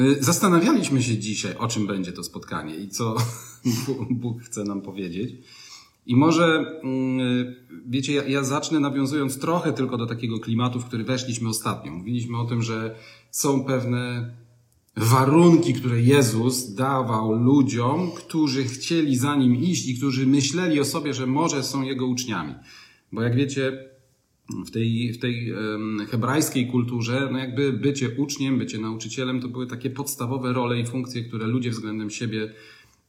Y, zastanawialiśmy się dzisiaj, o czym będzie to spotkanie i co Bóg chce nam powiedzieć. I może, mm, wiecie, ja, ja, zacznę nawiązując trochę tylko do takiego klimatu, w który weszliśmy ostatnio. Mówiliśmy o tym, że są pewne warunki, które Jezus dawał ludziom, którzy chcieli za nim iść i którzy myśleli o sobie, że może są jego uczniami. Bo jak wiecie, w tej, w tej hebrajskiej kulturze, no jakby bycie uczniem, bycie nauczycielem to były takie podstawowe role i funkcje, które ludzie względem siebie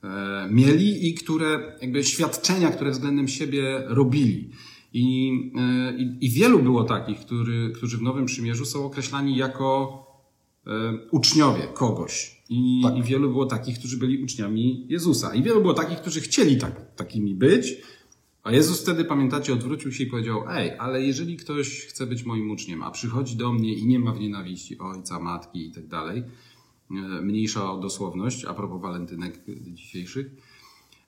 e, mieli i które, jakby świadczenia, które względem siebie robili. I, e, i, i wielu było takich, który, którzy w Nowym Przymierzu są określani jako e, uczniowie kogoś. I, tak. I wielu było takich, którzy byli uczniami Jezusa. I wielu było takich, którzy chcieli tak, takimi być, a Jezus wtedy, pamiętacie, odwrócił się i powiedział, ej, ale jeżeli ktoś chce być moim uczniem, a przychodzi do mnie i nie ma w nienawiści ojca, matki i tak dalej, e, mniejsza dosłowność, a propos walentynek dzisiejszych,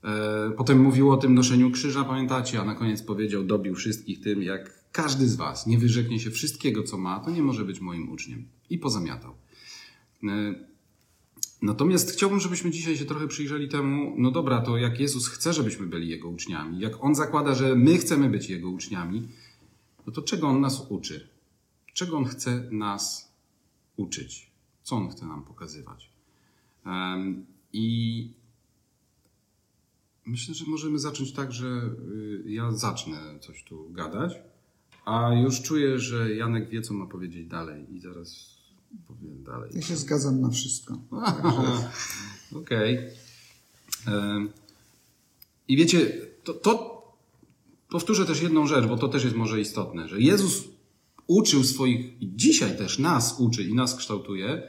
e, Potem mówił o tym noszeniu krzyża, pamiętacie, a na koniec powiedział, dobił wszystkich tym, jak każdy z was nie wyrzeknie się wszystkiego, co ma, to nie może być moim uczniem. I pozamiatał. Natomiast chciałbym, żebyśmy dzisiaj się trochę przyjrzeli temu, no dobra, to jak Jezus chce, żebyśmy byli Jego uczniami, jak On zakłada, że my chcemy być Jego uczniami, no to czego On nas uczy? Czego On chce nas uczyć? Co On chce nam pokazywać? I myślę, że możemy zacząć tak, że y, ja zacznę coś tu gadać, a już czuję, że Janek wie, co ma powiedzieć dalej i zaraz powiem dalej. Ja się zgadzam na wszystko. Okej. Okay. I wiecie, to, to powtórzę też jedną rzecz, bo to też jest może istotne, że Jezus uczył swoich, i dzisiaj też nas uczy i nas kształtuje,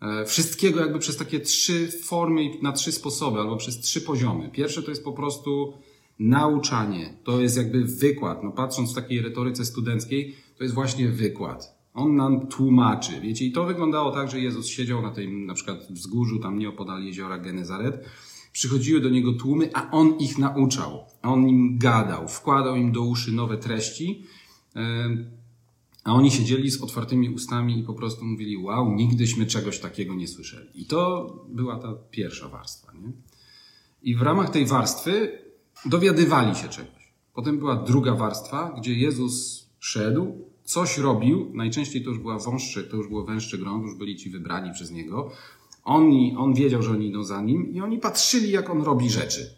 e, wszystkiego jakby przez takie trzy formy, na trzy sposoby, albo przez trzy poziomy. Pierwsze to jest po prostu nauczanie, to jest jakby wykład. No patrząc w takiej retoryce studenckiej, to jest właśnie wykład. On nam tłumaczy, wiecie, i to wyglądało tak, że Jezus siedział na tym, na przykład wzgórzu, tam nieopodal jeziora Genezaret, przychodziły do niego tłumy, a on ich nauczał, on im gadał, wkładał im do uszy nowe treści, a oni siedzieli z otwartymi ustami i po prostu mówili, wow, nigdyśmy czegoś takiego nie słyszeli. I to była ta pierwsza warstwa, nie? I w ramach tej warstwy dowiadywali się czegoś. Potem była druga warstwa, gdzie Jezus szedł, coś robił, najczęściej to już była wąższy, to już było węższy grąd, już byli ci wybrani przez niego. Oni, on wiedział, że oni idą za nim i oni patrzyli, jak on robi rzeczy.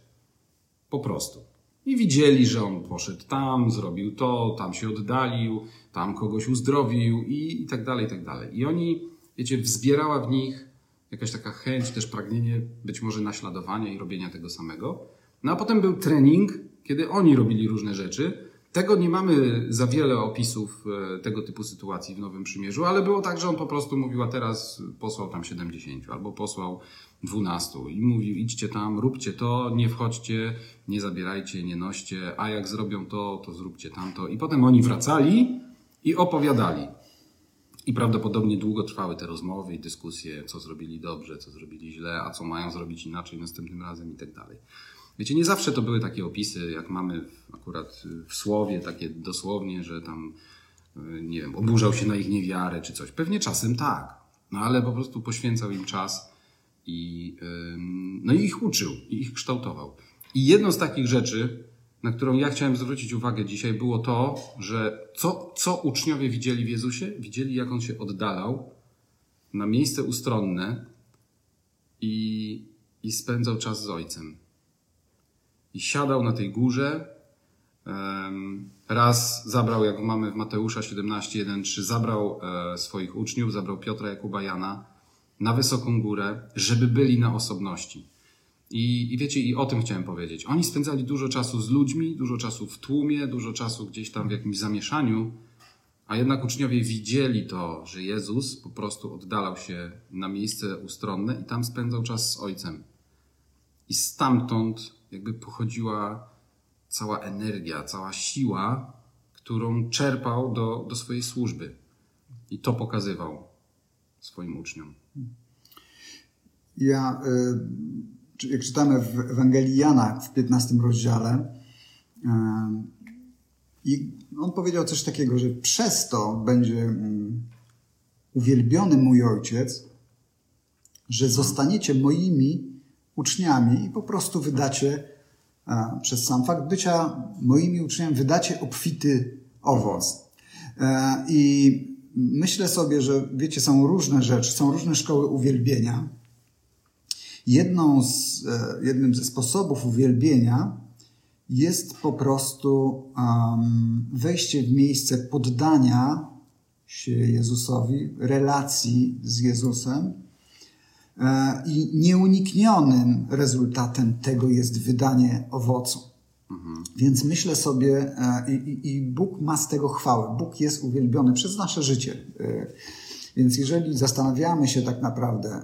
Po prostu. I widzieli, że on poszedł tam, zrobił to, tam się oddalił, tam kogoś uzdrowił i, i tak dalej, i tak dalej. I oni, wiecie, wzbierała w nich jakaś taka chęć, też pragnienie być może naśladowania i robienia tego samego. No a potem był trening, kiedy oni robili różne rzeczy, tego nie mamy za wiele opisów e, tego typu sytuacji w Nowym Przymierzu, ale było tak, że on po prostu mówił, a teraz posłał tam 70 albo posłał 12 i mówił, idźcie tam, róbcie to, nie wchodźcie, nie zabierajcie, nie noście, a jak zrobią to, to zróbcie tamto. I potem oni wracali i opowiadali. I prawdopodobnie długo trwały te rozmowy i dyskusje, co zrobili dobrze, co zrobili źle, a co mają zrobić inaczej następnym razem i tak dalej. Wiecie, nie zawsze to były takie opisy, jak mamy akurat w słowie, takie dosłownie, że tam, y, nie wiem, oburzał się na ich niewiarę czy coś. Pewnie czasem tak, no ale po prostu poświęcał im czas i, no i ich uczył, i ich kształtował. I jedną z takich rzeczy, na którą ja chciałem zwrócić uwagę dzisiaj, było to, że co, co uczniowie widzieli w Jezusie? Widzieli, jak on się oddalał na miejsce ustronne i, i spędzał czas z Ojcem i siadał na tej górze. Raz zabrał, jak mamy w Mateusza 17:1-3, zabrał e, swoich uczniów, zabrał Piotra, Jakuba, Jana na wysoką górę, żeby byli na osobności. I, I wiecie, i o tym chciałem powiedzieć. Oni spędzali dużo czasu z ludźmi, dużo czasu w tłumie, dużo czasu gdzieś tam w jakimś zamieszaniu, a jednak uczniowie widzieli to, że Jezus po prostu oddalał się na miejsce ustronne i tam spędzał czas z Ojcem. I stamtąd jakby pochodziła cała energia, cała siła, którą czerpał do, do swojej służby. I to pokazywał swoim uczniom. Ja, y, jak czytamy w Ewangelii Jana w 15 rozdziale, y, i on powiedział coś takiego, że przez to będzie mm, uwielbiony mój ojciec, że zostaniecie moimi uczniami i po prostu wydacie, przez sam fakt bycia moimi uczniami, wydacie obfity owoc. E, I myślę sobie, że wiecie, są różne rzeczy, są różne szkoły uwielbienia. Jedną z, e, jednym ze sposobów uwielbienia jest po prostu um, wejście w miejsce poddania się Jezusowi, relacji z Jezusem. E, I nieuniknionym rezultatem tego jest wydanie owocu. Mhm. Więc myślę sobie, e, i, i, Bóg ma z tego chwałę. Bóg jest uwielbiony przez nasze życie. E, więc jeżeli zastanawiamy się tak naprawdę,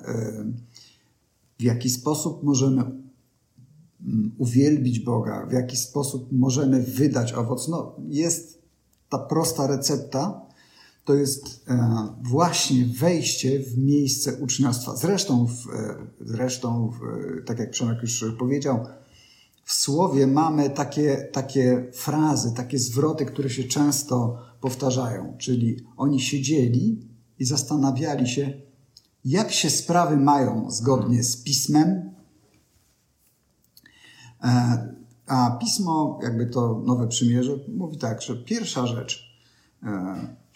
w jaki sposób możemy mm, uwielbić Boga, w jaki sposób możemy wydać owoc, no jest ta prosta recepta, to jest e, właśnie wejście w miejsce uczniostwa. Zresztą, w, e, zresztą w, tak jak Przemek już powiedział, w słowie mamy takie, takie frazy, takie zwroty, które się często powtarzają. Czyli oni siedzieli i zastanawiali się, jak się sprawy mają zgodnie z pismem. E, a pismo, jakby to nowe przymierze, mówi tak, że pierwsza rzecz,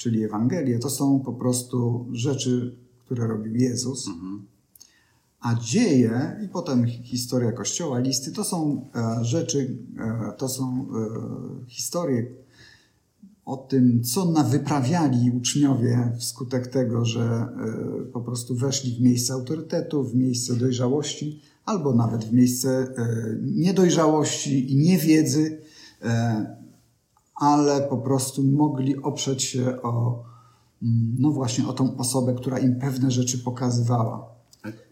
czyli Ewangelie, to są po prostu rzeczy, które robił Jezus. Mhm. A dzieje i potem historia Kościoła, listy, to są e, rzeczy, e, to są e, historie o tym, co nawyprawiali uczniowie wskutek tego, że e, po prostu weszli w miejsce autorytetu, w miejsce dojrzałości, albo nawet w miejsce e, niedojrzałości i niewiedzy. Ale po prostu mogli oprzeć się o, mm, no właśnie, o tą osobę, która im pewne rzeczy pokazywała.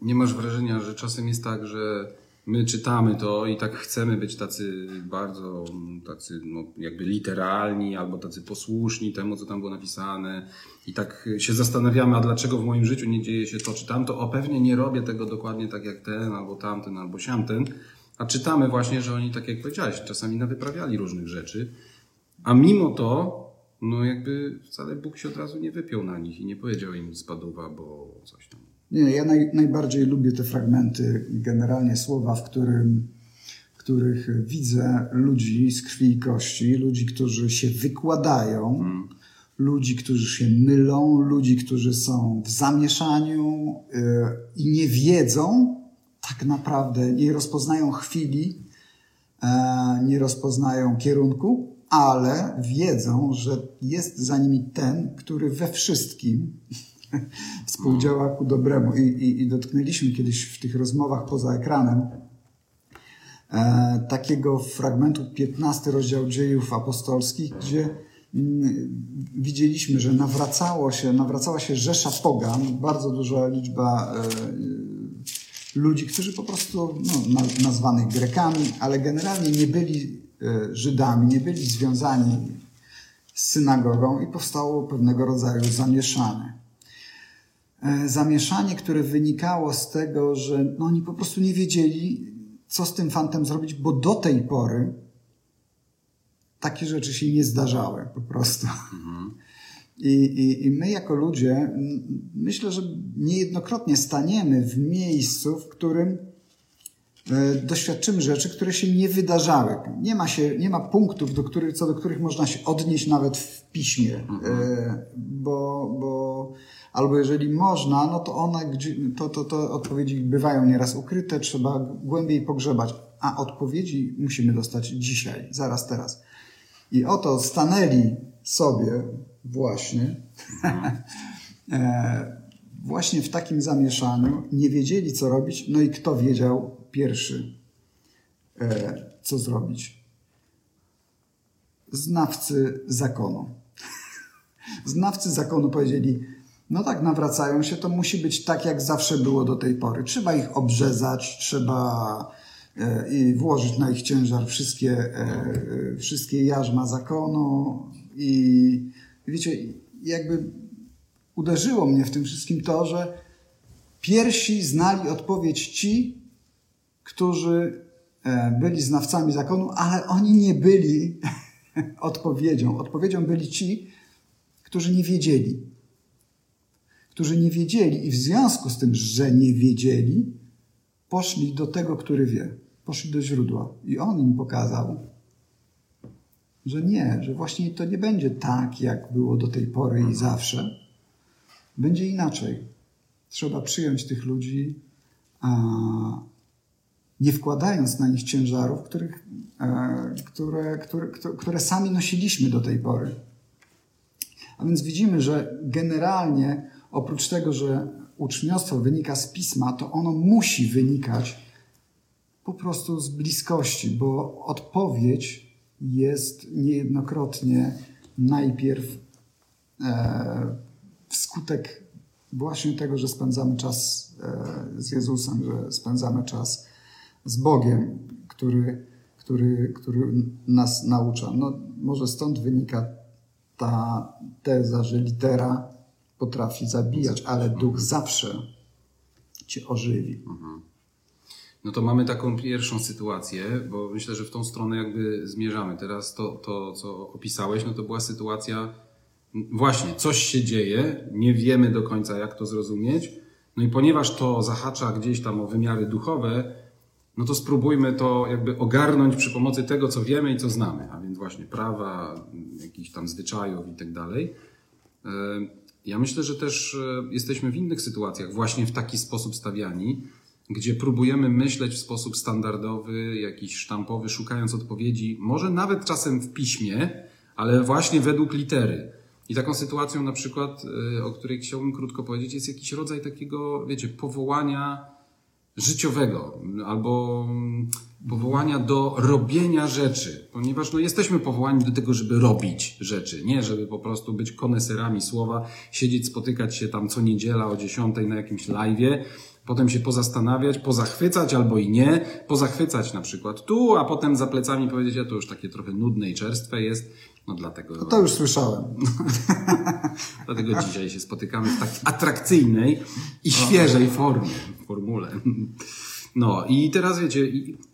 Nie masz wrażenia, że czasem jest tak, że my czytamy to i tak chcemy być tacy bardzo, tacy no, jakby literalni albo tacy posłuszni temu, co tam było napisane. I tak się zastanawiamy, a dlaczego w moim życiu nie dzieje się to czy tamto, o pewnie nie robię tego dokładnie tak jak ten, albo tamten, albo siamten, a czytamy właśnie, że oni, tak jak powiedziałeś, czasami nawyprawiali różnych rzeczy a mimo to, no jakby wcale Bóg się od razu nie wypiął na nich i nie powiedział im spaduwa, bo coś tam. Nie, ja naj, najbardziej lubię te fragmenty generalnie słowa, w którym w których widzę ludzi z krwi i kości, ludzi, którzy się wykładają, hmm. ludzi, którzy się mylą, ludzi, którzy są w zamieszaniu yy, i nie wiedzą tak naprawdę, nie rozpoznają chwili, yy, nie rozpoznają kierunku, ale wiedzą, że jest za nimi ten, który we wszystkim współdziała ku dobremu. I, i, I, dotknęliśmy kiedyś w tych rozmowach poza ekranem e, takiego fragmentu 15 rozdział dziejów apostolskich, gdzie mm, widzieliśmy, że nawracało się, nawracała się rzesza pogan, bardzo duża liczba e, ludzi, którzy po prostu no, nazwanych Grekami, ale generalnie nie byli Żydami, nie byli związani z synagogą i powstało pewnego rodzaju zamieszanie. E, zamieszanie, które wynikało z tego, że no oni po prostu nie wiedzieli, co z tym fantem zrobić, bo do tej pory takie rzeczy się nie zdarzały po prostu. Mhm. I, i, I my jako ludzie, myślę, że niejednokrotnie staniemy w miejscu, w którym E, doświadczymy rzeczy, które się nie wydarzały. Nie ma, się, nie ma punktów, do których, co do których można się odnieść nawet w piśmie, mhm. E, bo, bo albo jeżeli można, no to one, to, to, to odpowiedzi bywają nieraz ukryte, trzeba głębiej pogrzebać, a odpowiedzi musimy dostać dzisiaj, zaraz teraz. I oto stanęli sobie właśnie, mhm. E, właśnie w takim zamieszaniu, nie wiedzieli co robić, no i kto wiedział, pierwszy, e, co zrobić. Znawcy zakonu. Znawcy zakonu powiedzieli, no tak, nawracają się, to musi być tak, jak zawsze było do tej pory. Trzeba ich obrzezać, trzeba e, i włożyć na ich ciężar wszystkie, e, wszystkie jarzma zakonu. I wiecie, jakby uderzyło mnie w tym wszystkim to, że pierwsi znali odpowiedź ci, którzy e, byli znawcami zakonu, ale oni nie byli odpowiedzią. Odpowiedzią byli ci, którzy nie wiedzieli. którzy nie wiedzieli i w związku z tym, że nie wiedzieli, poszli do tego, który wie. Poszli do źródła i on im pokazał, że nie, że właśnie to nie będzie tak, jak było do tej pory i zawsze. Będzie inaczej. Trzeba przyjąć tych ludzi, a nie wkładając na nich ciężarów, których, e, które, które, które sami nosiliśmy do tej pory. A więc widzimy, że generalnie oprócz tego, że uczniostwo wynika z pisma, to ono musi wynikać po prostu z bliskości, bo odpowiedź jest niejednokrotnie najpierw e, wskutek właśnie tego, że spędzamy czas e, z Jezusem, że spędzamy czas z Bogiem, który, który, który nas naucza. No, może stąd wynika ta teza, że litera potrafi zabijać, ale duch zawsze cię ożywi. Mhm. No to mamy taką pierwszą sytuację, bo myślę, że w tą stronę jakby zmierzamy. Teraz to, to co opisałeś, no to była sytuacja, właśnie, coś się dzieje, nie wiemy do końca jak to zrozumieć, no i ponieważ to zahacza gdzieś tam o wymiary duchowe, no to spróbujmy to jakby ogarnąć przy pomocy tego, co wiemy i co znamy, a więc właśnie prawa, jakichś tam zwyczajów i tak dalej. E, ja myślę, że też e, jesteśmy w innych sytuacjach, właśnie w taki sposób stawiani, gdzie próbujemy myśleć w sposób standardowy, jakiś sztampowy, szukając odpowiedzi, może nawet czasem w piśmie, ale właśnie według litery. I taką sytuacją na przykład, e, o której chciałbym krótko powiedzieć, jest jakiś rodzaj takiego, wiecie, powołania życiowego albo mm, powołania do robienia rzeczy, ponieważ no, jesteśmy powołani do tego, żeby robić rzeczy, nie żeby po prostu być koneserami słowa, siedzieć, spotykać się tam co niedziela o 10 na jakimś live'ie, potem się pozastanawiać, pozachwycać albo i nie, pozachwycać na przykład tu, a potem za plecami powiedzieć, a to już takie trochę nudne i czerstwe jest, no dlatego... No to już słyszałem. dlatego dzisiaj się spotykamy w takiej atrakcyjnej i świeżej formie, formule. No i teraz wiecie,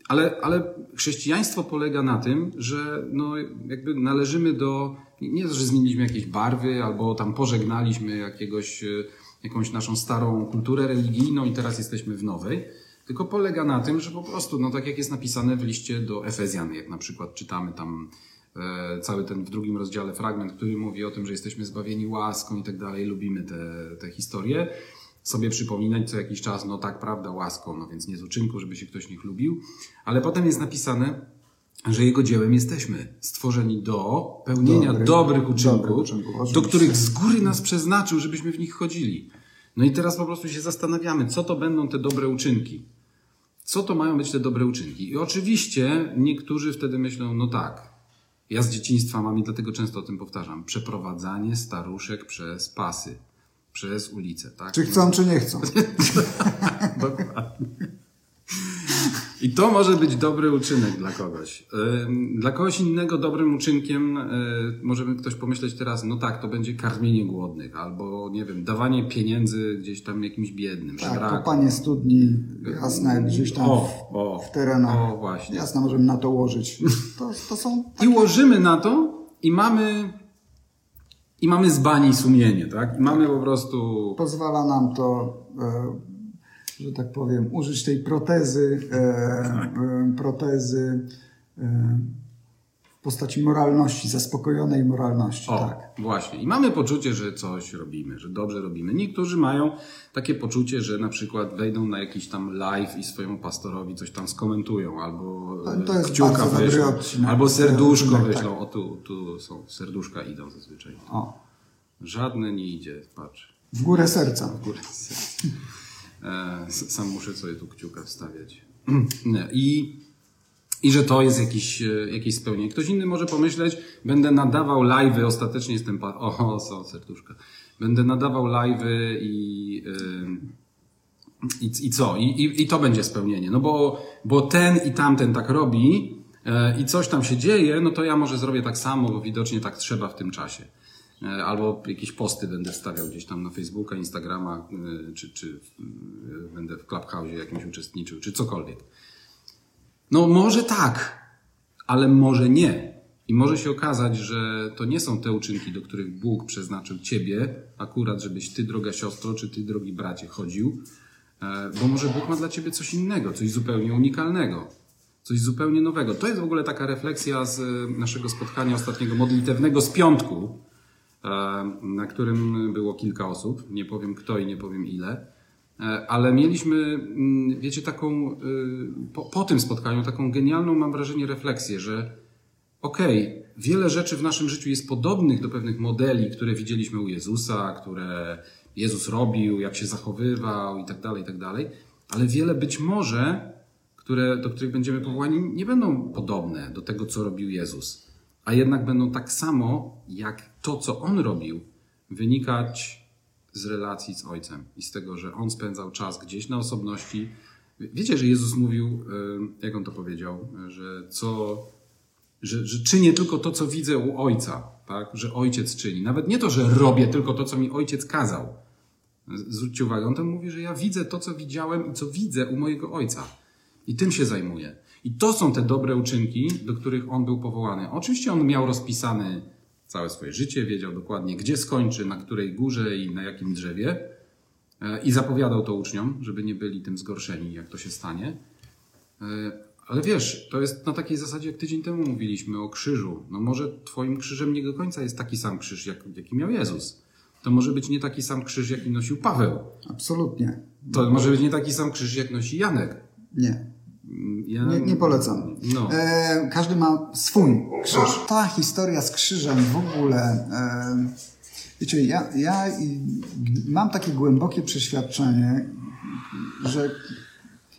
ale, ale chrześcijaństwo polega na tym, że no jakby należymy do, nie że zmieniliśmy jakieś barwy albo tam pożegnaliśmy jakiegoś, e, jakąś naszą starą kulturę religijną i teraz jesteśmy w nowej, tylko polega na tym, że po prostu, no tak jak jest napisane w liście do Efezjan, jak na przykład czytamy tam cały ten w drugim rozdziale fragment, który mówi o tym, że jesteśmy zbawieni łaską i tak dalej, lubimy te, te historie, sobie przypominać co jakiś czas, no tak, prawda, łaską, no więc nie z uczynku, żeby się ktoś nie chlubił, ale potem jest napisane, że jego dziełem jesteśmy stworzeni do pełnienia Dobry, dobrych uczynków, uczynków do których z góry nas przeznaczył, żebyśmy w nich chodzili. No i teraz po prostu się zastanawiamy, co to będą te dobre uczynki. Co to mają być te dobre uczynki? I oczywiście niektórzy wtedy myślą, no tak, ja z dzieciństwa mam i dlatego często o tym powtarzam, przeprowadzanie staruszek przez pasy przez ulicę. Tak? Czy chcą, czy nie chcą. Dokładnie. I to może być dobry uczynek dla kogoś. Dla kogoś innego dobrym uczynkiem możemy ktoś pomyśleć teraz, no tak, to będzie karmienie głodnych, albo nie wiem, dawanie pieniędzy gdzieś tam jakimś biednym, tak, kopanie studni, jasne, gdzieś tam o, o, w terenach. O, właśnie. Jasne, możemy na to łożyć. To, to są takie... I łożymy na to i mamy i mamy zbani sumienie, tak? I mamy po prostu... Pozwala nam to, e, że tak powiem, użyć tej protezy, e, tak. e, protezy w postaci moralności, zaspokojonej moralności, o, tak. Właśnie. I mamy poczucie, że coś robimy, że dobrze robimy. Niektórzy mają takie poczucie, że na przykład wejdą na jakiś tam live i swojemu pastorowi coś tam skomentują, albo to jest kciuka wyślą, albo serduszko tak, wyślą. Tak. O, tu, tu są serduszka idą zazwyczaj. O. Żadne nie idzie, patrz. W górę serca. W górę serca. E, sam muszę sobie tu kciuka wstawiać. I, I że to jest jakiś, e, jakieś spełnienie. Ktoś inny może pomyśleć, będę nadawał live'y, ostatecznie jestem... Pa- o, są serduszka. Będę nadawał live'y i... I, I co? I, i, I to będzie spełnienie. No bo, bo ten i tamten tak robi e, i coś tam się dzieje, no to ja może zrobię tak samo, bo widocznie tak trzeba w tym czasie. E, albo jakieś posty będę wstawiał gdzieś tam na Facebooka, Instagrama, e, czy, czy e, będę w Clubhouse jakimś uczestniczył, czy cokolwiek. No może tak, ale może nie. I może się okazać, że to nie są te uczynki, do których Bóg przeznaczył ciebie, akurat, żebyś ty, droga siostro, czy ty, drogi bracie, chodził, bo może Bóg ma dla ciebie coś innego, coś zupełnie unikalnego, coś zupełnie nowego. To jest w ogóle taka refleksja z naszego spotkania ostatniego modlitewnego z piątku, na którym było kilka osób. Nie powiem kto i nie powiem ile. E, ale mieliśmy, mm, wiecie, taką, po, po tym spotkaniu, taką genialną, mam wrażenie, refleksję, że okej, okay, wiele rzeczy w naszym życiu jest podobnych do pewnych modeli, które widzieliśmy u Jezusa, które Jezus robił, jak się zachowywał i tak dalej, i tak dalej, ale wiele być może, które, do których będziemy powołani, nie będą podobne do tego, co robił Jezus, a jednak będą tak samo, jak to, co On robił, wynikać z relacji z Ojcem i z tego, że On spędzał czas gdzieś na osobności. Wiecie, że Jezus mówił, jak On to powiedział, że co że, że czynię tylko to, co widzę u ojca, tak? że ojciec czyni. Nawet nie to, że robię tylko to, co mi ojciec kazał. Zwróćcie uwagę, on tam mówi, że ja widzę to, co widziałem i co widzę u mojego ojca. I tym się zajmuję. I to są te dobre uczynki, do których on był powołany. Oczywiście on miał rozpisane całe swoje życie, wiedział dokładnie, gdzie skończy, na której górze i na jakim drzewie. E, I zapowiadał to uczniom, żeby nie byli tym zgorszeni, jak to się stanie. E, ale wiesz, to jest na takiej zasadzie, jak tydzień temu mówiliśmy o krzyżu. No może twoim krzyżem nie do końca jest taki sam krzyż, jak, jaki miał Jezus. To może być nie taki sam krzyż, jaki nosił Paweł. Absolutnie. To może być nie taki sam krzyż, jak nosi Janek. Nie. Ja... Nie, nie polecam. No. E, każdy ma swój krzyż. Ta historia z krzyżem w ogóle. E, wiecie, ja, ja mam takie głębokie przeświadczenie, że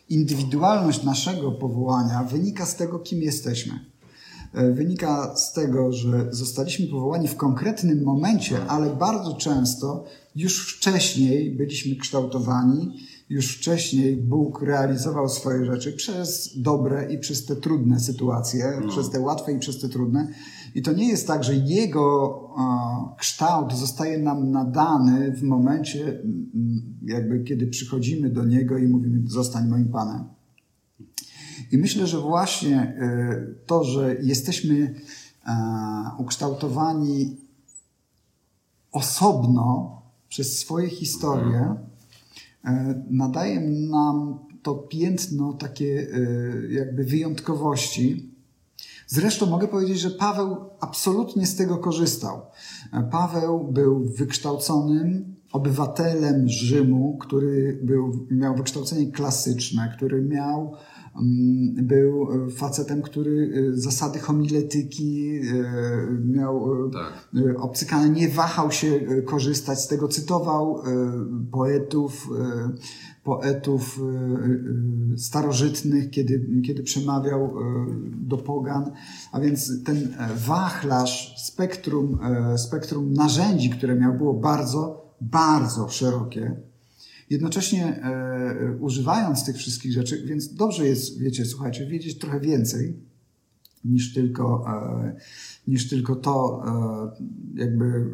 indywidualność naszego powołania wynika z tego, kim jesteśmy. E, wynika z tego, że zostaliśmy powołani w konkretnym momencie, ale bardzo często już wcześniej byliśmy kształtowani, już wcześniej Bóg realizował swoje rzeczy przez dobre i przez te trudne sytuacje, no. przez te łatwe i przez te trudne. I to nie jest tak, że jego kształt zostaje nam nadany w momencie, jakby kiedy przychodzimy do niego i mówimy: Zostań moim Panem. I myślę, że właśnie e, to, że jesteśmy e, ukształtowani osobno przez swoje historie, e, nadaje nam to piętno takie jakby wyjątkowości, Zresztą mogę powiedzieć, że Paweł absolutnie z tego korzystał. Paweł był wykształconym obywatelem Rzymu, który był, miał wykształcenie klasyczne, który miał był facetem, który y, zasady homiletyki y, miał tak. obcykane, nie wahał się korzystać z tego, cytował poetów, poetów e, e, starożytnych, kiedy, kiedy przemawiał e, do pogan. A więc ten wachlarz, spektrum, spektrum narzędzi, które miał, było bardzo, bardzo szerokie. Jednocześnie używając tych wszystkich rzeczy, więc dobrze jest, wiecie, słuchajcie, wiedzieć trochę więcej niż tylko, niż tylko to, jakby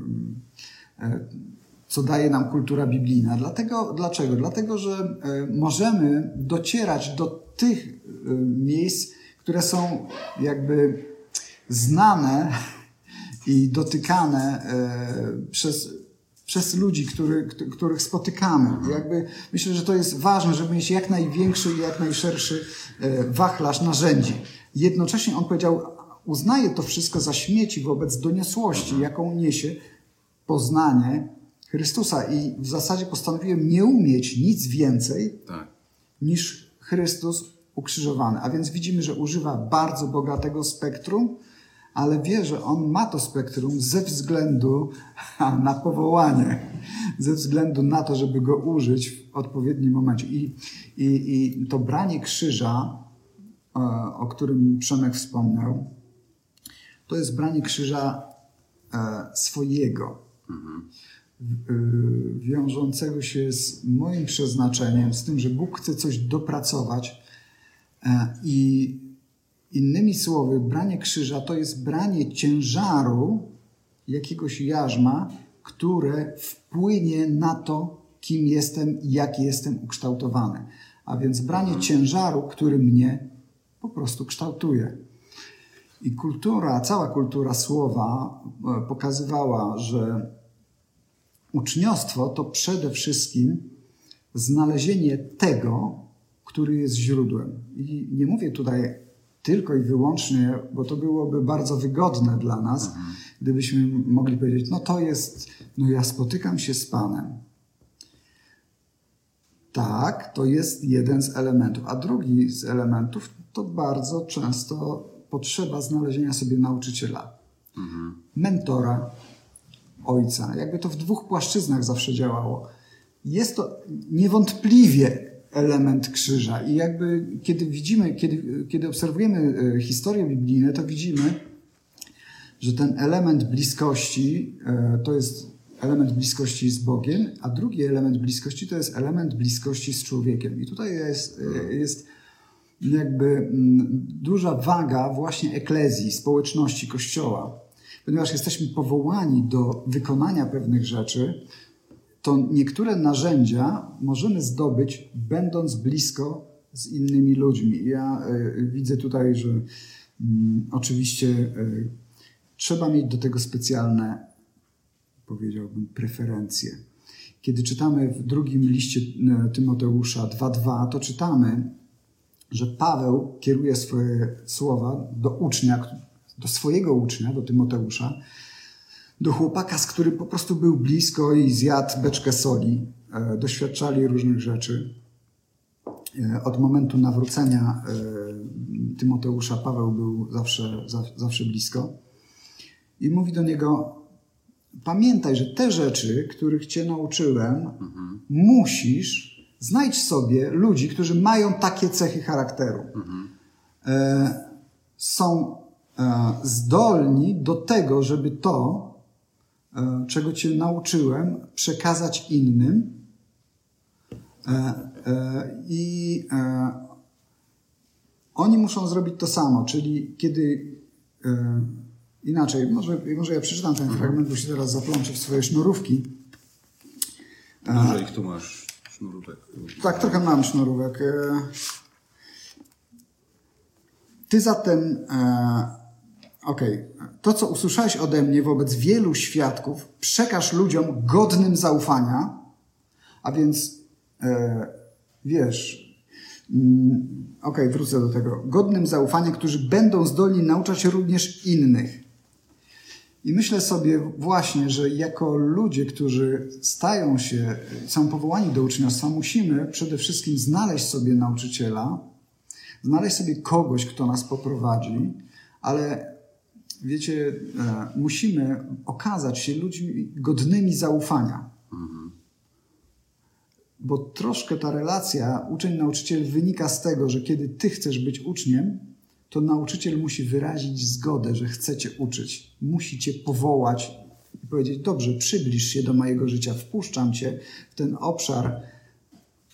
co daje nam kultura biblijna. Dlatego, dlaczego? Dlatego, że e, możemy docierać do tych e, miejsc, które są jakby znane i dotykane e, przez, przez ludzi, który, których spotykamy. Jakby myślę, że to jest ważne, żeby mieć jak największy i jak najszerszy wachlarz narzędzi. Jednocześnie on powiedział, uznaje to wszystko za śmieci wobec doniosłości, jaką niesie poznanie Chrystusa i w zasadzie postanowiłem nie umieć nic więcej tak. niż Chrystus ukrzyżowany. A więc widzimy, że używa bardzo bogatego spektrum, ale wie, że on ma to spektrum ze względu na powołanie, ze względu na to, żeby go użyć w odpowiednim momencie. I, i, i to branie krzyża, e, o którym Przemek wspomniał, to jest branie krzyża e, swojego. Mhm. Y, wiążącego się z moim przeznaczeniem, z tym, że Bóg chce coś dopracować. E, I innymi słowy, branie krzyża to jest branie ciężaru jakiegoś jarzma, które wpłynie na to, kim jestem i jak jestem ukształtowany. A więc branie ciężaru, który mnie po prostu kształtuje. I kultura, cała kultura słowa e, pokazywała, że uczniostwo to przede wszystkim znalezienie tego, który jest źródłem. I nie mówię tutaj tylko i wyłącznie, bo to byłoby bardzo wygodne dla nas, mhm. gdybyśmy mogli powiedzieć, no to jest, no ja spotykam się z Panem. Tak, to jest jeden z elementów. A drugi z elementów to bardzo często potrzeba znalezienia sobie nauczyciela, mhm. mentora, ojca. Jakby to w dwóch płaszczyznach zawsze działało. Jest to niewątpliwie element krzyża. I jakby kiedy widzimy, kiedy, kiedy obserwujemy e, historię biblijną, to widzimy, że ten element bliskości e, to jest element bliskości z Bogiem, a drugi element bliskości to jest element bliskości z człowiekiem. I tutaj jest, e, jest jakby mm, duża waga właśnie eklezji, społeczności, kościoła. Ponieważ jesteśmy powołani do wykonania pewnych rzeczy, to niektóre narzędzia możemy zdobyć, będąc blisko z innymi ludźmi. Ja y, widzę tutaj, że y, oczywiście y, trzeba mieć do tego specjalne, powiedziałbym, preferencje. Kiedy czytamy w drugim liście Tymoteusza 2:2, to czytamy, że Paweł kieruje swoje słowa do ucznia, do swojego ucznia, do Tymoteusza, do chłopaka, z którym po prostu był blisko i zjadł beczkę soli. E, doświadczali różnych rzeczy. E, od momentu nawrócenia e, Tymoteusza Paweł był zawsze, zawsze blisko. I mówi do niego: Pamiętaj, że te rzeczy, których cię nauczyłem, mhm. musisz znajdź sobie ludzi, którzy mają takie cechy charakteru. Mhm. Są zdolni do tego, żeby to, czego Cię nauczyłem, przekazać innym. E, e, I oni muszą zrobić to samo, czyli kiedy inaczej, może, może ja przeczytam ten fragment, bo się teraz zaplączę w swoje sznurówki. Może ich tu masz sznurówek. Tak, trochę mam sznurówek. Ty zatem Okej. Okay. To, co usłyszałeś ode mnie wobec wielu świadków, przekaż ludziom godnym zaufania, a więc e, wiesz, mm, okej, okay, wrócę do tego, godnym zaufania, którzy będą zdolni nauczać również innych. I myślę sobie właśnie, że jako ludzie, którzy stają się, są powołani do uczniostwa, musimy przede wszystkim znaleźć sobie nauczyciela, znaleźć sobie kogoś, kto nas poprowadzi, ale wiecie, e, musimy okazać się ludźmi godnymi zaufania. Bo troszkę ta relacja uczeń-nauczyciel wynika z tego, że kiedy ty chcesz być uczniem, to nauczyciel musi wyrazić zgodę, że chce cię uczyć. Musi cię powołać i powiedzieć: Dobrze, przybliż się do mojego życia, wpuszczam cię w ten obszar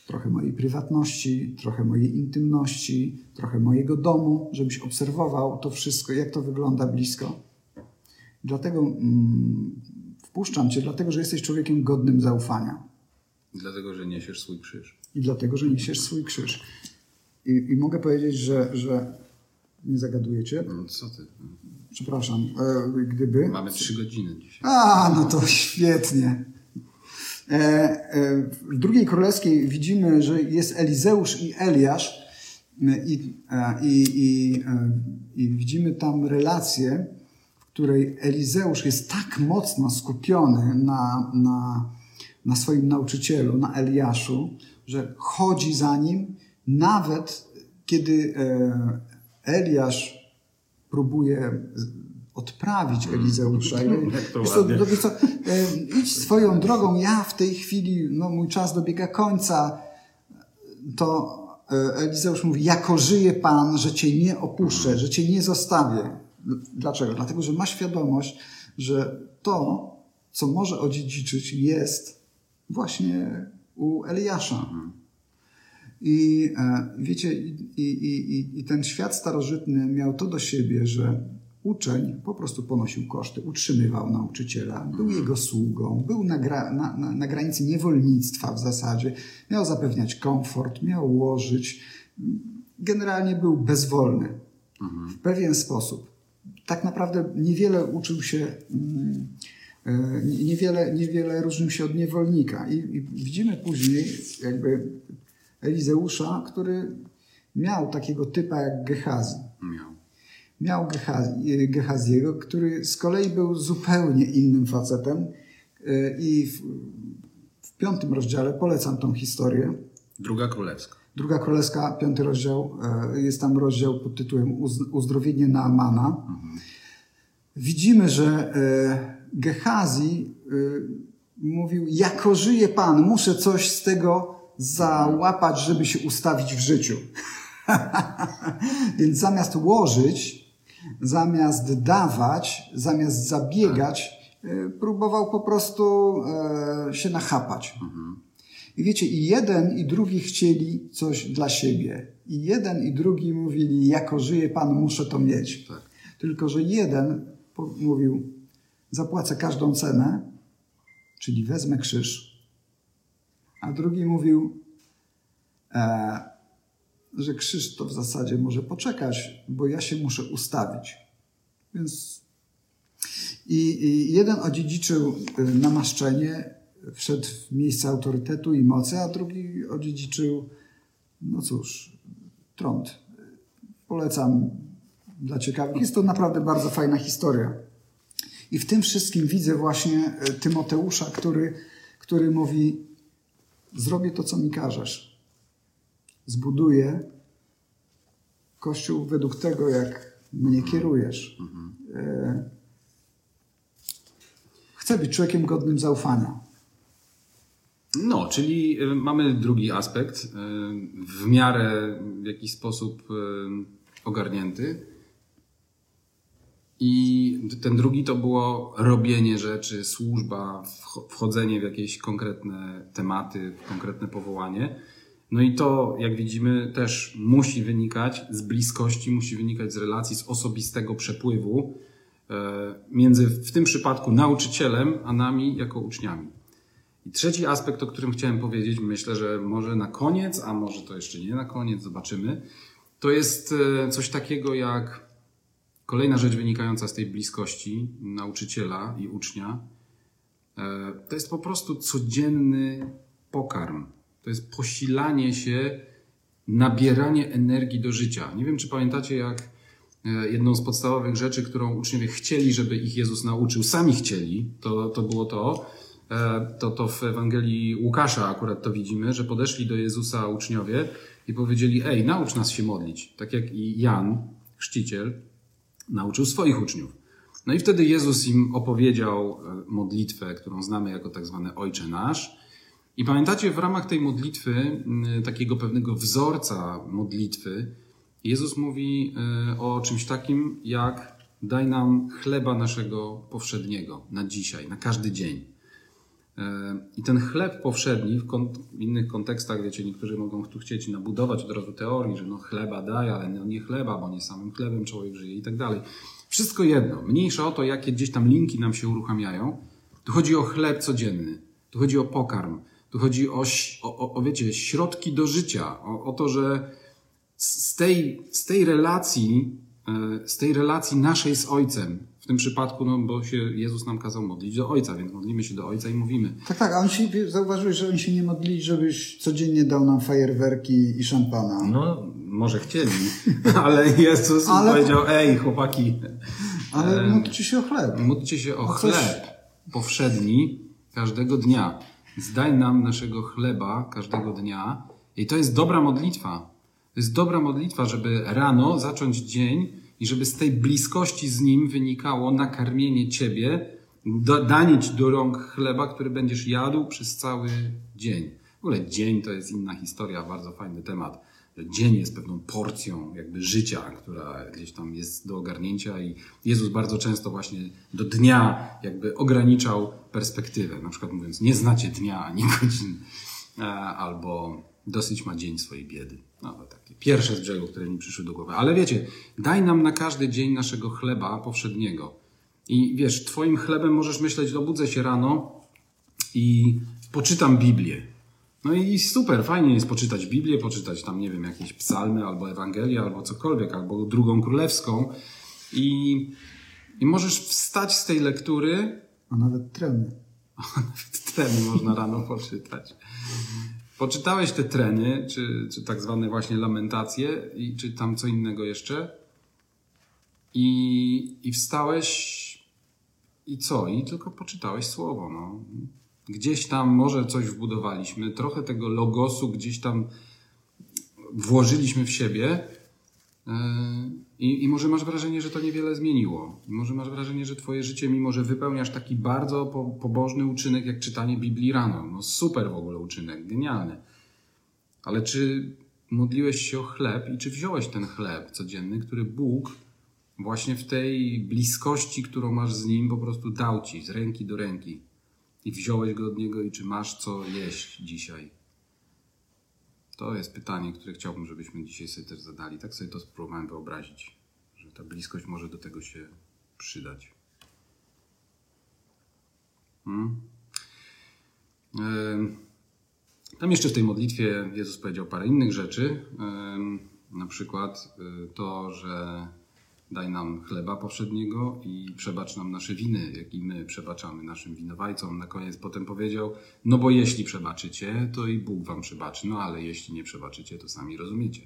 trochę mojej prywatności, trochę mojej intymności, trochę mojego domu, żebyś obserwował to wszystko, jak to wygląda blisko. Dlatego mm, wpuszczam Cię, dlatego że jesteś człowiekiem godnym zaufania. Dlatego, że niesiesz swój krzyż. I dlatego, że niesiesz swój krzyż. I, i mogę powiedzieć, że, że nie zagadujecie. No co ty? Przepraszam, e, gdyby. Mamy trzy godziny dzisiaj. A, no to świetnie. E, e, w drugiej królewskiej widzimy, że jest Elizeusz i Eliasz. I, e, i, i, i widzimy tam relację, w której Elizeusz jest tak mocno skupiony na, na, na swoim nauczycielu, na Eliaszu, że chodzi za nim, nawet kiedy Eliasz próbuje odprawić Elizeusza. Wiesz co, no, co, e, idź swoją drogą, ja w tej chwili, no mój czas dobiega końca, to e, Elizeusz mówi, jako żyje Pan, że Cię nie opuszczę, że Cię nie zostawię. Dlaczego? Dlatego, że ma świadomość, że to, co może odziedziczyć, jest właśnie u Eliasza. I e, wiecie, i, i, i, i ten świat starożytny miał to do siebie, że uczeń po prostu ponosił koszty, utrzymywał nauczyciela, był mhm. jego sługą, był na, gra, na, na, na, granicy niewolnictwa w zasadzie, miał zapewniać komfort, miał łożyć. Generalnie był bezwolny mhm. w pewien sposób. tak naprawdę niewiele uczył się, mm, e, niewiele, niewiele różnił się od niewolnika. I, I widzimy później jakby Elizeusza, który miał takiego typa jak Gehazi. Miał. Miał Gehazi, Gehaziego, który z kolei był zupełnie innym facetem e, i w, w piątym rozdziale polecam tą historię. Druga królewska. Druga Królewska, piąty rozdział, e, jest tam rozdział pod tytułem Uzdrowienie Naamana. Mhm. Widzimy, że Gehazi mówił, jako żyje Pan, muszę coś z tego załapać, żeby się ustawić w życiu. Więc zamiast łożyć, zamiast dawać, zamiast zabiegać, próbował po prostu się nachapać. Mhm. I wiecie, i jeden i drugi chcieli coś dla siebie. I jeden i drugi mówili, jako żyje Pan, muszę to mieć. Tak. Tylko, że jeden mówił, zapłacę każdą cenę, czyli wezmę krzyż. A drugi mówił, e, że krzyż to w zasadzie może poczekać, bo ja się muszę ustawić. Więc i, i jeden odziedziczył e, namaszczenie, wszedł w miejsce autorytetu i mocy, a drugi odziedziczył, no cóż, trąd. Polecam dla ciekawych. Jest to naprawdę bardzo fajna historia. I w tym wszystkim widzę właśnie e, Tymoteusza, który, który mówi: Zrobię to, co mi każesz. Zbuduję kościół według tego, jak mnie kierujesz. E, chcę być człowiekiem godnym zaufania. No, czyli y, mamy drugi aspekt, y, w miarę w jakiś sposób ogarnięty. I ten drugi to było robienie rzeczy, służba, wchodzenie w jakieś konkretne tematy, konkretne powołanie. No i to, jak widzimy, też musi wynikać z bliskości, musi wynikać z relacji, z osobistego przepływu między w tym przypadku nauczycielem, a nami jako uczniami. I trzeci aspekt, o którym chciałem powiedzieć, myślę, że może na koniec, a może to jeszcze nie na koniec, zobaczymy. To jest e, coś takiego jak kolejna rzecz wynikająca z tej bliskości nauczyciela i ucznia. E, to jest po prostu codzienny pokarm. To jest posilanie się, nabieranie energii do życia. Nie wiem, czy pamiętacie, jak e, jedną z podstawowych rzeczy, którą uczniowie chcieli, żeby ich Jezus nauczył, sami chcieli, to, to było to, E, to, to w Ewangelii Łukasza akurat to widzimy, że podeszli do Jezusa uczniowie i powiedzieli: Ej, naucz nas się modlić. Tak jak i Jan, chrzciciel, nauczył swoich uczniów. No i wtedy Jezus im opowiedział e, modlitwę, którą znamy jako tak zwany Ojcze Nasz. I pamiętacie, w ramach tej modlitwy, takiego pewnego wzorca modlitwy, Jezus mówi e, o czymś takim jak daj nam chleba naszego powszedniego na dzisiaj, na każdy dzień. E, I ten chleb powszedni w, w, innych kontekstach, wiecie, niektórzy mogą tu chcieć nabudować od razu teorii, że no chleba daj, ale no nie chleba, bo nie samym chlebem człowiek żyje i tak dalej. Wszystko jedno. Mniejsza o to, jakie gdzieś tam linki nam się uruchamiają. Tu chodzi o chleb codzienny. Tu chodzi o pokarm. Tu chodzi o, o, o wiecie, środki do życia. O, o to, że z tej, z tej relacji, e, z tej relacji naszej z Ojcem, tym przypadku, no bo się Jezus nam kazał modlić do Ojca, więc modlimy się do Ojca i mówimy. Tak, tak, a on się, zauważyłeś, że oni się nie modlili, żebyś codziennie dał nam fajerwerki i szampana. No, może chcieli, ale Jezus ale... powiedział, ej chłopaki. Ale módlcie się o chleb. Módlcie się o, o chleb coś... powszedni każdego dnia. Zdaj nam naszego chleba każdego dnia. I to jest dobra modlitwa. To jest dobra modlitwa, żeby rano zacząć dzień i żeby z tej bliskości z Nim wynikało nakarmienie Ciebie, danie Ci do rąk chleba, który będziesz jadł przez cały dzień. W ogóle dzień to jest inna historia, bardzo fajny temat. Dzień jest pewną porcją jakby życia, która gdzieś tam jest do ogarnięcia i Jezus bardzo często właśnie do dnia jakby ograniczał perspektywę. Na przykład mówiąc, nie znacie dnia ani godzin, albo dosyć ma dzień swojej biedy. No, takie pierwsze z brzegu, które mi przyszły do głowy. Ale wiecie, daj nam na każdy dzień naszego chleba powszedniego. I wiesz, twoim chlebem możesz myśleć, obudzę się rano i poczytam Biblię. No i super, fajnie jest poczytać Biblię, poczytać tam, nie wiem, jakieś psalmy, albo Ewangelię, albo cokolwiek, albo drugą królewską. I I możesz wstać z tej lektury, A nawet treny. nawet treny można rano poczytać. Poczytałeś te treny, czy, czy tak zwane właśnie lamentacje, i, czy tam co innego jeszcze, i, i wstałeś i co? I tylko poczytałeś słowo. No. Gdzieś tam może coś wbudowaliśmy, trochę tego logosu gdzieś tam włożyliśmy w siebie. Yy, I, I może masz wrażenie, że to niewiele zmieniło. I może masz wrażenie, że twoje życie, mimo że wypełniasz taki bardzo po, pobożny uczynek, jak czytanie Biblii rano. No super w ogóle uczynek, genialny. Ale czy modliłeś się o chleb i czy wziąłeś ten chleb codzienny, który Bóg właśnie w tej bliskości, którą masz z Nim, po prostu dał Ci z ręki do ręki. I wziąłeś go od Niego i czy masz co jeść dzisiaj? To jest pytanie, które chciałbym, żebyśmy dzisiaj sobie też zadali. Tak sobie to spróbowałem wyobrazić, że ta bliskość może do tego się przydać. Hmm? Tam jeszcze w tej modlitwie Jezus powiedział parę innych rzeczy. Na przykład y, to, że daj nam chleba powszedniego i przebacz nam nasze winy, jak i my przebaczamy naszym winowajcom. Na koniec potem powiedział, no bo jeśli przebaczycie, to i Bóg wam przebaczy, no ale jeśli nie przebaczycie, to sami rozumiecie.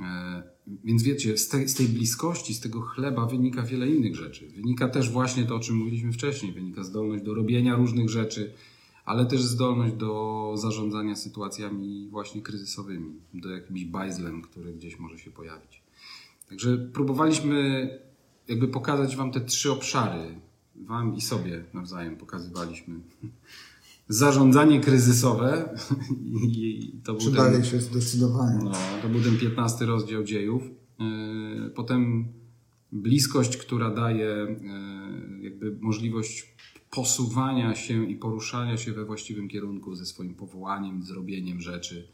E, więc wiecie, z tej, z tej bliskości, z tego chleba wynika wiele innych rzeczy. Wynika też właśnie to, o czym mówiliśmy wcześniej. Wynika zdolność do robienia różnych rzeczy, ale też zdolność do zarządzania sytuacjami właśnie kryzysowymi, do jakimś bajzlem, który gdzieś może się pojawić. Także próbowaliśmy jakby pokazać Wam te trzy obszary. Wam i sobie nawzajem pokazywaliśmy. Zarządzanie kryzysowe. I to Przydaje ten, się zdecydowanie. No, to był ten 15 rozdział dziejów. E, potem bliskość, która daje e, jakby możliwość posuwania się i poruszania się we właściwym kierunku ze swoim powołaniem, zrobieniem rzeczy.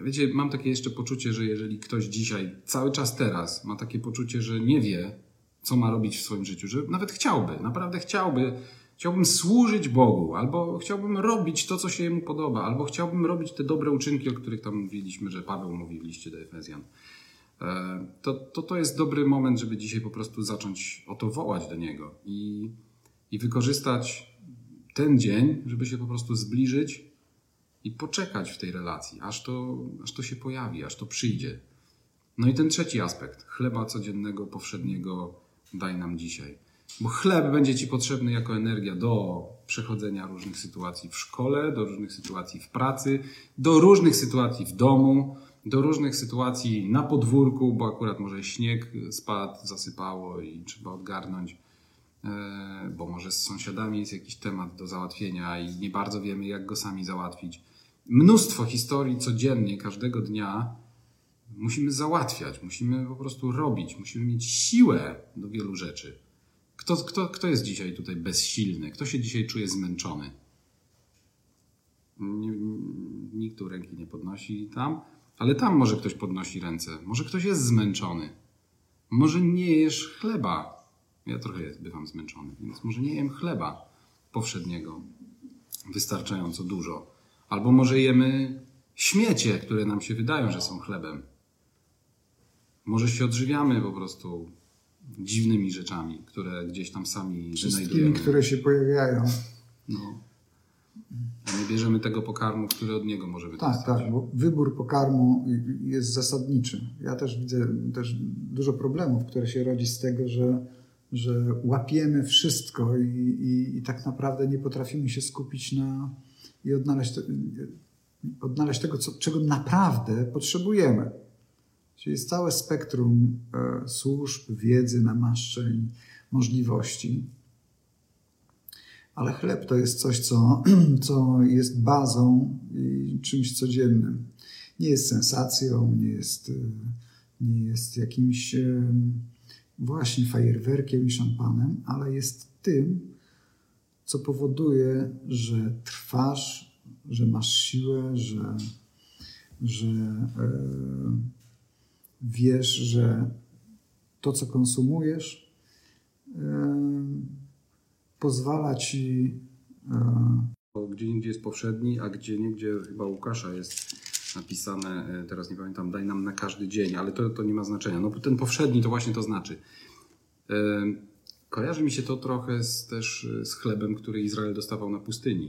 Wiecie, mam takie jeszcze poczucie, że jeżeli ktoś dzisiaj, cały czas teraz, ma takie poczucie, że nie wie, co ma robić w swoim życiu, że nawet chciałby, naprawdę chciałby, chciałbym służyć Bogu, albo chciałbym robić to, co się Jemu podoba, albo chciałbym robić te dobre uczynki, o których tam mówiliśmy, że Paweł mówi w liście do Efezjan. E, to, to, to jest dobry moment, żeby dzisiaj po prostu zacząć o to wołać do Niego i, i wykorzystać ten dzień, żeby się po prostu zbliżyć i poczekać w tej relacji, aż to, aż to się pojawi, aż to przyjdzie. No i ten trzeci aspekt, chleba codziennego, powszedniego daj nam dzisiaj. Bo chleb będzie Ci potrzebny jako energia do przechodzenia różnych sytuacji w szkole, do różnych sytuacji w pracy, do różnych sytuacji w domu, do różnych sytuacji na podwórku, bo akurat może śnieg spadł, zasypało i trzeba odgarnąć, e, bo może z sąsiadami jest jakiś temat do załatwienia i nie bardzo wiemy, jak go sami załatwić mnóstwo historii codziennie, każdego dnia musimy załatwiać, musimy po prostu robić, musimy mieć siłę do wielu rzeczy. Kto, kto, kto jest dzisiaj tutaj bezsilny? Kto się dzisiaj czuje zmęczony? Nikt tu ręki nie podnosi tam, ale tam może ktoś podnosi ręce. Może ktoś jest zmęczony. Może nie jesz chleba. Ja trochę bywam zmęczony, więc może nie jem chleba powszedniego wystarczająco dużo. Albo może jemy śmiecie, które nam się wydają, że są chlebem. Może się odżywiamy po prostu dziwnymi rzeczami, które gdzieś tam sami Wszystkimi, wynajdujemy. które się pojawiają. No. A nie bierzemy tego pokarmu, który od niego możemy Tak, dostać. tak, bo wybór pokarmu jest zasadniczy. Ja też widzę też dużo problemów, które się rodzi z tego, że, że łapiemy wszystko i, i, i tak naprawdę nie potrafimy się skupić na, i odnaleźć, odnaleźć tego, co, czego naprawdę potrzebujemy. Czyli jest całe spektrum e, służb, wiedzy, namaszczeń, możliwości. Ale chleb to jest coś, co, co jest bazą i czymś codziennym. Nie jest sensacją, nie jest, e, nie jest jakimś e, właśnie fajerwerkiem i szampanem, ale jest tym, co powoduje, że trwasz, że masz siłę, że, że e, wiesz, że to, co konsumujesz, e, pozwala ci. E, gdzie indziej jest powszedni, a gdzie niegdzie chyba Łukasza jest napisane, teraz nie pamiętam, daj nam na każdy dzień, ale to, to nie ma znaczenia. No ten powszedni to właśnie to znaczy. Kojarzy mi się to trochę z, też z chlebem, który Izrael dostawał na pustyni.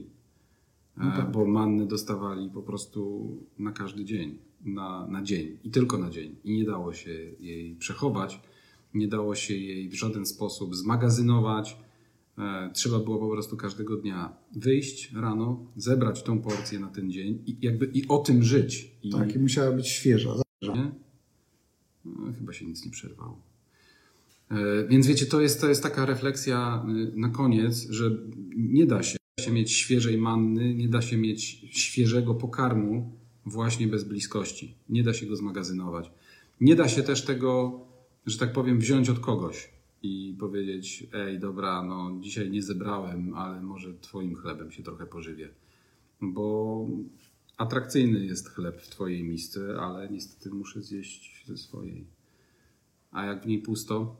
E, No tak. Bo manny dostawali po prostu na każdy dzień, na, na dzień i tylko na dzień. I nie dało się jej przechować, nie dało się jej w żaden sposób zmagazynować. E, Trzeba było po prostu każdego dnia wyjść rano, zebrać tą porcję na ten dzień i jakby i o tym żyć. I, Tak, i musiała być świeża. nie? No, chyba się nic nie przerwało. E, Więc wiecie, to jest, to jest taka refleksja y, na koniec, że nie da się, się mieć świeżej manny, nie da się mieć świeżego pokarmu właśnie bez bliskości. Nie da się go zmagazynować. Nie da się też tego, że tak powiem, wziąć od kogoś i powiedzieć: Ej, dobra, no dzisiaj nie zebrałem, ale może Twoim chlebem się trochę pożywię. Bo atrakcyjny jest chleb w Twojej misce, ale niestety muszę zjeść ze swojej. A jak w niej pusto,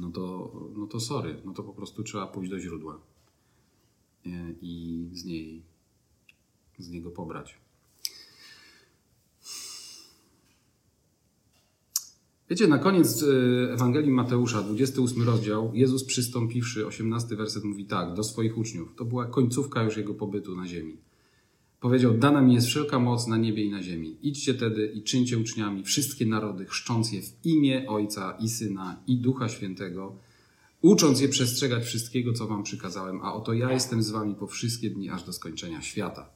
no to, no to sorry, no to po prostu trzeba pójść do źródła i z niej, z niego pobrać. Wiecie, na koniec e, Ewangelii Mateusza, 28 rozdział, Jezus przystąpiwszy, 18 werset mówi tak, do swoich uczniów. To była końcówka już jego pobytu na ziemi. Powiedział, dana mi jest wszelka moc na niebie i na ziemi. Idźcie tedy i czyńcie uczniami wszystkie narody, chrzcząc je w imię Ojca i Syna i Ducha Świętego, ucząc je przestrzegać wszystkiego, co wam przykazałem, a oto ja jestem z wami po wszystkie dni, aż do skończenia świata.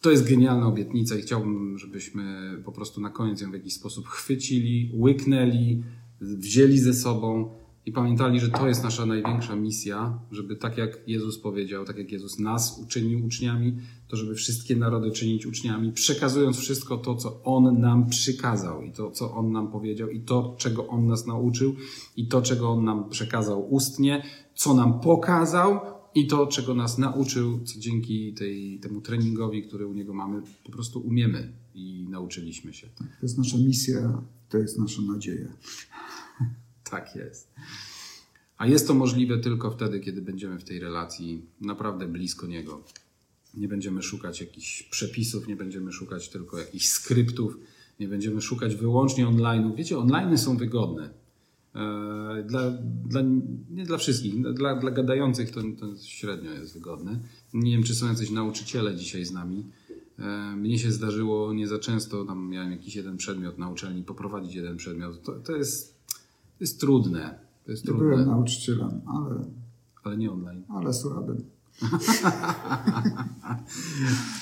To jest genialna obietnica i chciałbym, żebyśmy po prostu na koniec ją w jakiś sposób chwycili, łyknęli, wzięli ze sobą i pamiętali, że to jest nasza największa misja, żeby tak jak Jezus powiedział, tak jak Jezus nas uczynił uczniami, to żeby wszystkie narody czynić uczniami, przekazując wszystko to, co On nam przykazał i to, co On nam powiedział i to, czego On nas nauczył i to, czego On nam przekazał ustnie, co nam pokazał i to, czego nas nauczył, co dzięki tej, temu treningowi, który u Niego mamy, po prostu umiemy i nauczyliśmy się. To jest nasza misja, to jest nasza nadzieja. Tak jest. A jest to możliwe tylko wtedy, kiedy będziemy w tej relacji naprawdę blisko Niego. Nie będziemy szukać jakichś przepisów, nie będziemy szukać tylko jakichś skryptów, nie będziemy szukać wyłącznie online. Wiecie, online są wygodne. E, Dla, dla, nie dla wszystkich, dla, dla gadających to, to średnio jest wygodne. Nie wiem, czy są jacyś nauczyciele dzisiaj z nami. E, Mnie się zdarzyło nie za często, tam miałem jakiś jeden przedmiot na uczelni, poprowadzić jeden przedmiot. To, to, jest, to jest trudne. To jest Ja byłem trudne, nauczycielem, ale, ale nie online. ale słabym.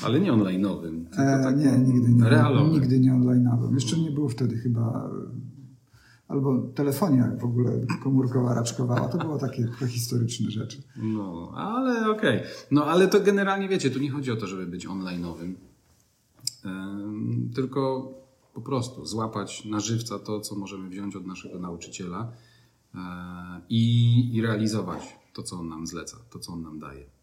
Ale nie online'owym. E, tak nie, nigdy nie. Realowym. Nigdy nie online'owym. Jeszcze nie było wtedy chyba. e, Albo telefonia w ogóle komórkowa raczkowała. To było takie prehistoryczne rzeczy. No, ale okej. No, ale to generalnie wiecie, tu nie chodzi o to, żeby być online'owym. Em, tylko po prostu złapać na żywca to, co możemy wziąć od naszego nauczyciela e, i, i realizować to, co on nam zleca, to, co on nam daje.